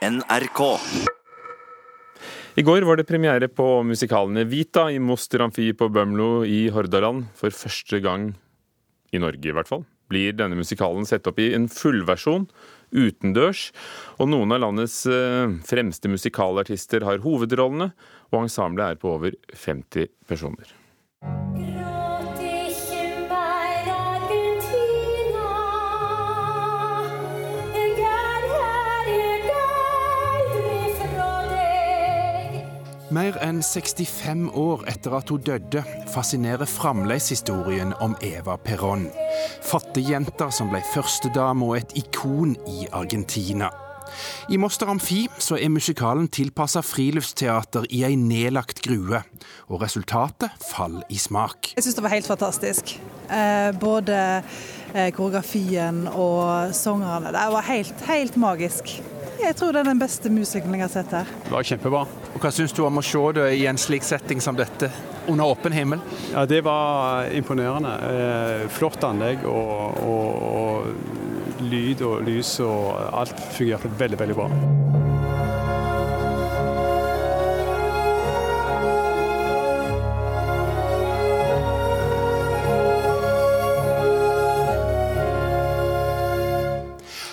NRK. I går var det premiere på musikalene Vita i Moster Amfi på Bømlo i Hordaland. For første gang i Norge, i hvert fall, blir denne musikalen sett opp i en fullversjon utendørs. Og noen av landets eh, fremste musikalartister har hovedrollene, og ensemblet er på over 50 personer. Mer enn 65 år etter at hun døde, fascinerer fremdeles historien om Eva Perón. Fattigjenta som ble førstedame og et ikon i Argentina. I Moster Amfi så er musikalen tilpassa friluftsteater i ei nedlagt grue, og resultatet faller i smak. Jeg syns det var helt fantastisk. Eh, både eh, koreografien og sangerne. Det var helt, helt magisk. Jeg tror det er den beste musikalen jeg har sett her. Det var kjempebra. Og Hva syns du om å se det i en slik setting som dette, under åpen himmel? Ja, Det var imponerende. Eh, flott anlegg og, og, og lyd og lys og alt fungerte veldig, veldig bra.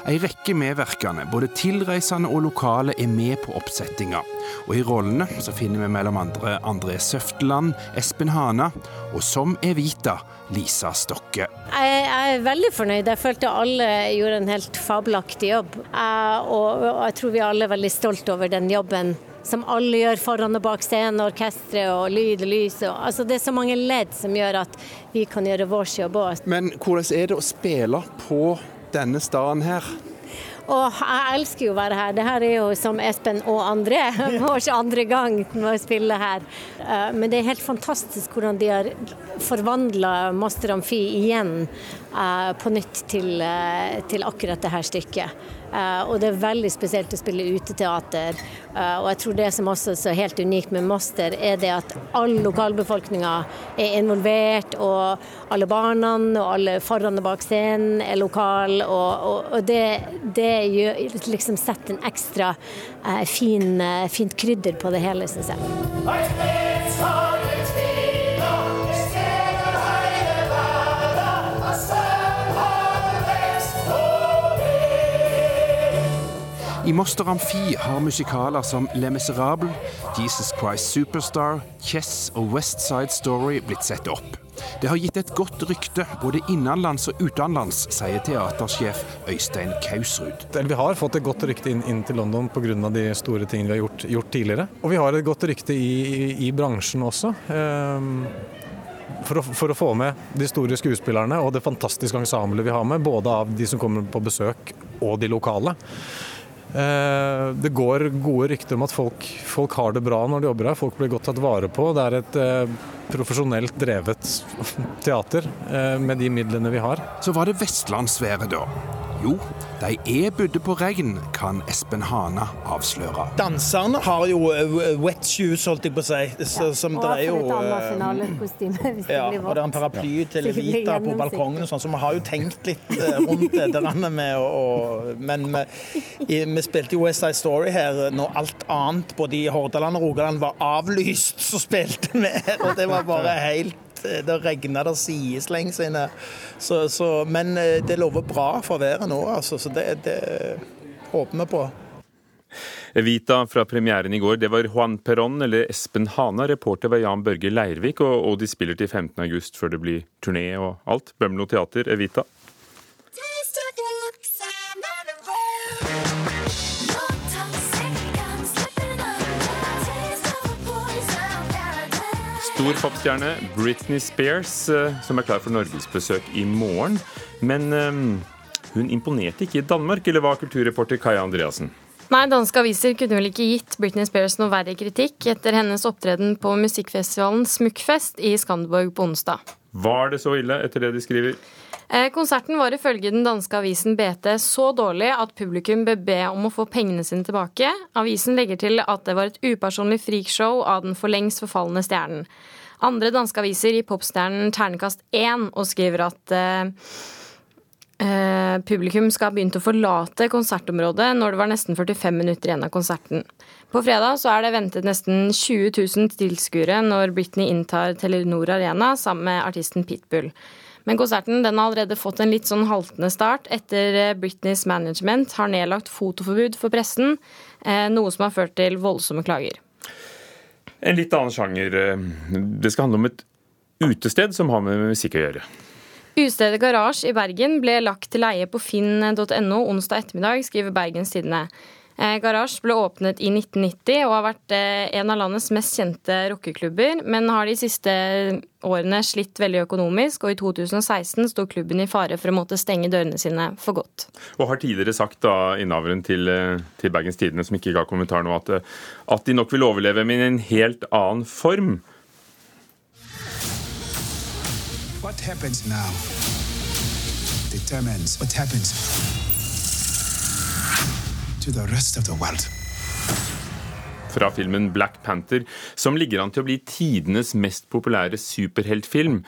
Ei rekke medvirkende, både tilreisende og lokale, er med på oppsettinga. Og i rollene så finner vi mellom andre André Søfteland, Espen Hana og som Evita, Lisa Stokke. Jeg jeg er veldig fornøyd. Jeg følte alle gjorde en helt fabelaktig jobb. Jeg, og, og jeg tror vi alle er veldig stolt over den jobben som alle gjør foran og bak scenen, orkesteret og lyd og lys. Og, altså det er så mange ledd som gjør at vi kan gjøre vår jobb òg. Men hvordan er det å spille på denne staden her? Og jeg elsker jo å være her. Det her er jo som Espen og André, vår andre gang med å spille her. Eh, Men det er helt fantastisk hvordan de har forvandla Master Amfi igjen eh, på nytt til, eh, til akkurat det her stykket. Uh, Og det er veldig spesielt å spille uteteater. Uh, Og jeg tror det som også er så helt unikt med Master, er det at all lokalbefolkninga er involvert, og alle barna og alle foran og bak scenen er lokal, og, og, og det, det gjør, liksom setter en ekstra uh, fin, fint krydder på det hele, syns jeg. I Moster Amfi har musikaler som Le Miserable, Jesus Christ Superstar, Chess og West Side Story blitt sett opp. Det har gitt et godt rykte både innenlands og utenlands, sier teatersjef Øystein Kausrud. Vi har fått et godt rykte inn, inn til London pga. de store tingene vi har gjort, gjort tidligere. Og vi har et godt rykte i, i, i bransjen også. Um for å, for å få med de store skuespillerne og det fantastiske ensemblet vi har med, både av de som kommer på besøk og de lokale. Eh, Det går gode rykter om at folk, folk har det bra når de jobber her. Folk blir godt tatt vare på. Det er et eh, profesjonelt drevet teater eh, med de midlene vi har. Så var det vestlandsværet, da. Jo, de er budde på regn, kan Espen Hana avsløre. Danserne har jo eh, wet shoes, holdt jeg på å si. Så, som det er jo eh, finalekostyme det ja, og det er en paraply til Levita på balkongen og sånn, så vi har jo tenkt litt eh, rundt det der med å- Men vi, vi spilte jo West Side Story her når alt annet både i Hordaland og Rogaland var avlyst, så spilte vi her, og det var bare helt eh, det regna der sideslengs inne. Så, så, men eh, det lover bra for været nå, altså, så det, det håper vi på. Evita fra premieren i går, det var Juan Perón eller Espen Hana. Reporter var Jan Børge Leirvik, og, og de spiller til 15. august før det blir turné og alt. Bømlo teater, Evita. Stor popstjerne Britney Spears, eh, som er klar for norgesbesøk i morgen. Men um, hun imponerte ikke i Danmark, eller hva, kulturreporter Kaja Andreassen? Nei, danske aviser kunne vel ikke gitt Britney Spears noe verre kritikk etter hennes opptreden på musikkfestivalen Smukkfest i Skanderborg på onsdag. Var det så ille, etter det de skriver? Eh, Konserten var ifølge den danske avisen BT så dårlig at publikum bør be om å få pengene sine tilbake. Avisen legger til at det var et upersonlig freakshow av den for lengst forfalne stjernen. Andre danske aviser gir popstjernen ternekast én og skriver at Eh, publikum skal ha begynt å forlate konsertområdet når det var nesten 45 minutter igjen av konserten. På fredag så er det ventet nesten 20 000 tilskuere når Britney inntar Telenor Arena sammen med artisten Pitbull. Men konserten den har allerede fått en litt sånn haltende start etter eh, Britneys management har nedlagt fotoforbud for pressen, eh, noe som har ført til voldsomme klager. En litt annen sjanger. eh, Det skal handle om et utested som har med musikk å gjøre. Utestedet Garasje i Bergen ble lagt til leie på finn.no onsdag ettermiddag, skriver Bergens Tidende. Eh, Garasje ble åpnet i 1990 og har vært eh, en av landets mest kjente rockeklubber, men har de siste årene slitt veldig økonomisk, og i 2016 sto klubben i fare for å måtte stenge dørene sine for godt. Og har tidligere sagt da innehaveren til, eh, til Bergens Tidende, som ikke ga kommentar nå, at, at de nok vil overleve, men i en helt annen form. What happens now determines what happens to the rest of the world. fra filmen Black Panther, som ligger an til å bli tidenes mest populære superheltfilm.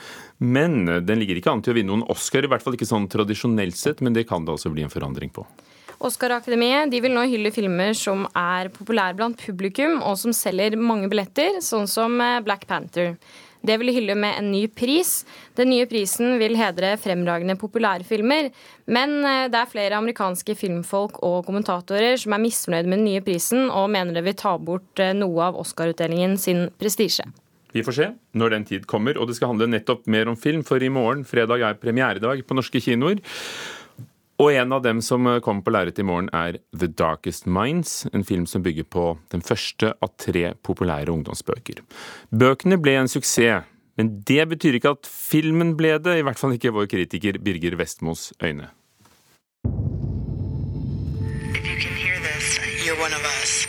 Men den ligger ikke an til å vinne noen Oscar, i hvert fall ikke sånn tradisjonelt sett, men det kan det altså bli en forandring på. Oscar-akademiet vil nå hylle filmer som er populære blant publikum, og som selger mange billetter, sånn som eh, Black Panther. Det vil hylle med en ny pris. Den nye prisen vil hedre fremragende populære filmer. Men eh, det er flere amerikanske filmfolk og kommentatorer som er misfornøyd med den nye prisen, og mener det vil ta bort eh, noe av Oscar-utdelingen sin prestisje. Vi får se når den tid kommer, og det skal handle nettopp mer om film, for i morgen, fredag, er premieredag på norske kinoer. Og en av dem som kommer på lerret i morgen, er The Darkest Minds, en film som bygger på den første av tre populære ungdomsbøker. Bøkene ble en suksess, men det betyr ikke at filmen ble det, i hvert fall ikke vår kritiker Birger Vestmos øyne. If you can hear this, you're one of us.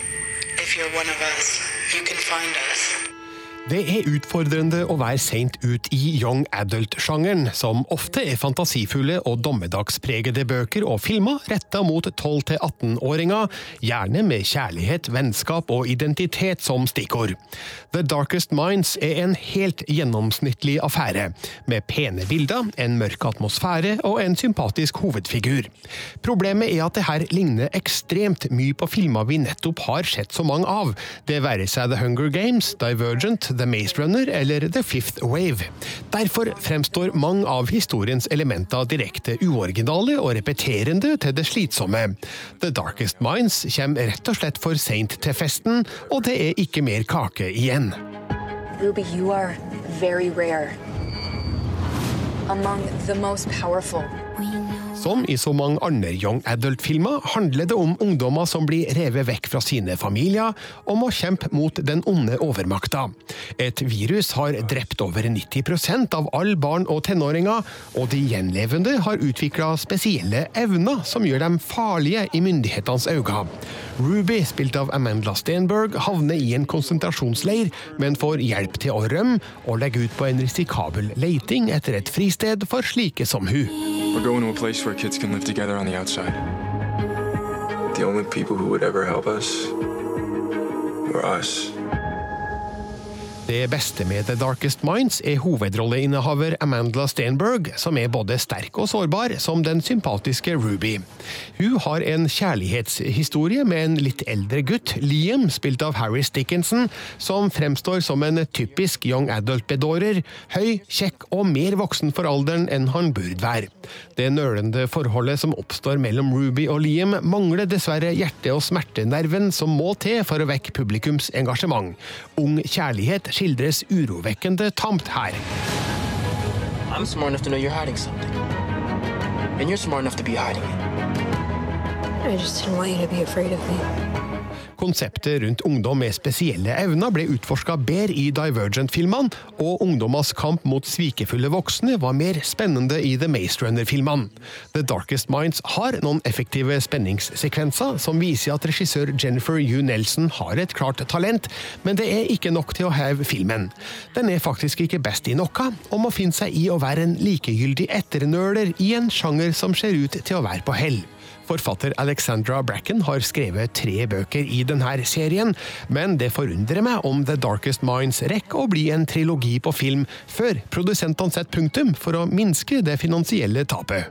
If you're one of us, you can find us. Det er utfordrende å være seint ut i young adult-sjangeren, som ofte er fantasifulle og dommedagspregede bøker og filmer retta mot 12-18-åringer, gjerne med kjærlighet, vennskap og identitet som stikkord. The Darkest Minds er en helt gjennomsnittlig affære, med pene bilder, en mørk atmosfære og en sympatisk hovedfigur. Problemet er at det her ligner ekstremt mye på filmer vi nettopp har sett så mange av, det være seg The Hunger Games, Divergent, The Maze Runner eller The Fifth Wave. Derfor fremstår mange av historiens elementer direkte uoriginale og repeterende til det slitsomme. The Darkest Minds kommer rett og slett for seint til festen, og det er ikke mer kake igjen. Ruby, you are very rare. Among the most powerful. Som i så mange andre young adult-filmer handler det om ungdommer som blir revet vekk fra sine familier og må kjempe mot den onde overmakta. Et virus har drept over 90% av alle barn og tenåringer, og de gjenlevende har utvikla spesielle evner som gjør dem farlige i myndighetenes øyne. Ruby, spilt av Amanda Stenberg, havner i en konsentrasjonsleir, men får hjelp til å rømme og legge ut på en risikabel leiting etter et fristed for slike som hun. We're going to a place where kids can live together on the outside. The only people who would ever help us were us. Det beste med The Darkest Minds er hovedrolleinnehaver Amandla Stenberg, som er både sterk og sårbar, som den sympatiske Ruby. Hun har en kjærlighetshistorie med en litt eldre gutt, Liam, spilt av Harris Dickinson, som fremstår som en typisk young adult-bedårer, høy, kjekk og mer voksen for alderen enn han burde være. Det nølende forholdet som oppstår mellom Ruby og Liam, mangler dessverre hjerte- og smertenerven som må til for å vekke publikums engasjement. Ung kjærlighet skildres urovekkende tamt her. I'm smart enough to know you're hiding something. And you're smart enough to be hiding it. I just didn't want you to be afraid of me. Konseptet rundt ungdom med spesielle evner ble utforska bedre i Divergent-filmene, og ungdommers kamp mot svikefulle voksne var mer spennende i The Maze Runner-filmene. The Darkest Minds har noen effektive spenningssekvenser som viser at regissør Jennifer U. Nelson har et klart talent, men det er ikke nok til å heve filmen. Den er faktisk ikke best i noe, og må finne seg i å være en likegyldig etternøler i en sjanger som ser ut til å være på hell. Forfatter Alexandra Bracken har skrevet tre bøker i denne serien, men det forundrer meg om The Darkest Minds rekker å bli en trilogi på film før produsentene setter punktum for å minske det finansielle tapet.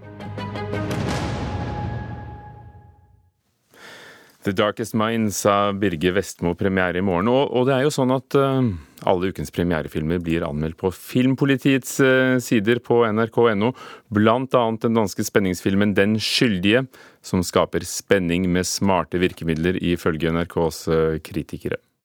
The Darkest Minds av Birge Vestmo premiere i morgen. Og, og det er jo sånn at uh, alle ukens premierefilmer blir anmeldt på Filmpolitiets uh, sider på nrk.no, annet den danske spenningsfilmen Den skyldige, som skaper spenning med smarte virkemidler, ifølge NRKs uh, kritikere.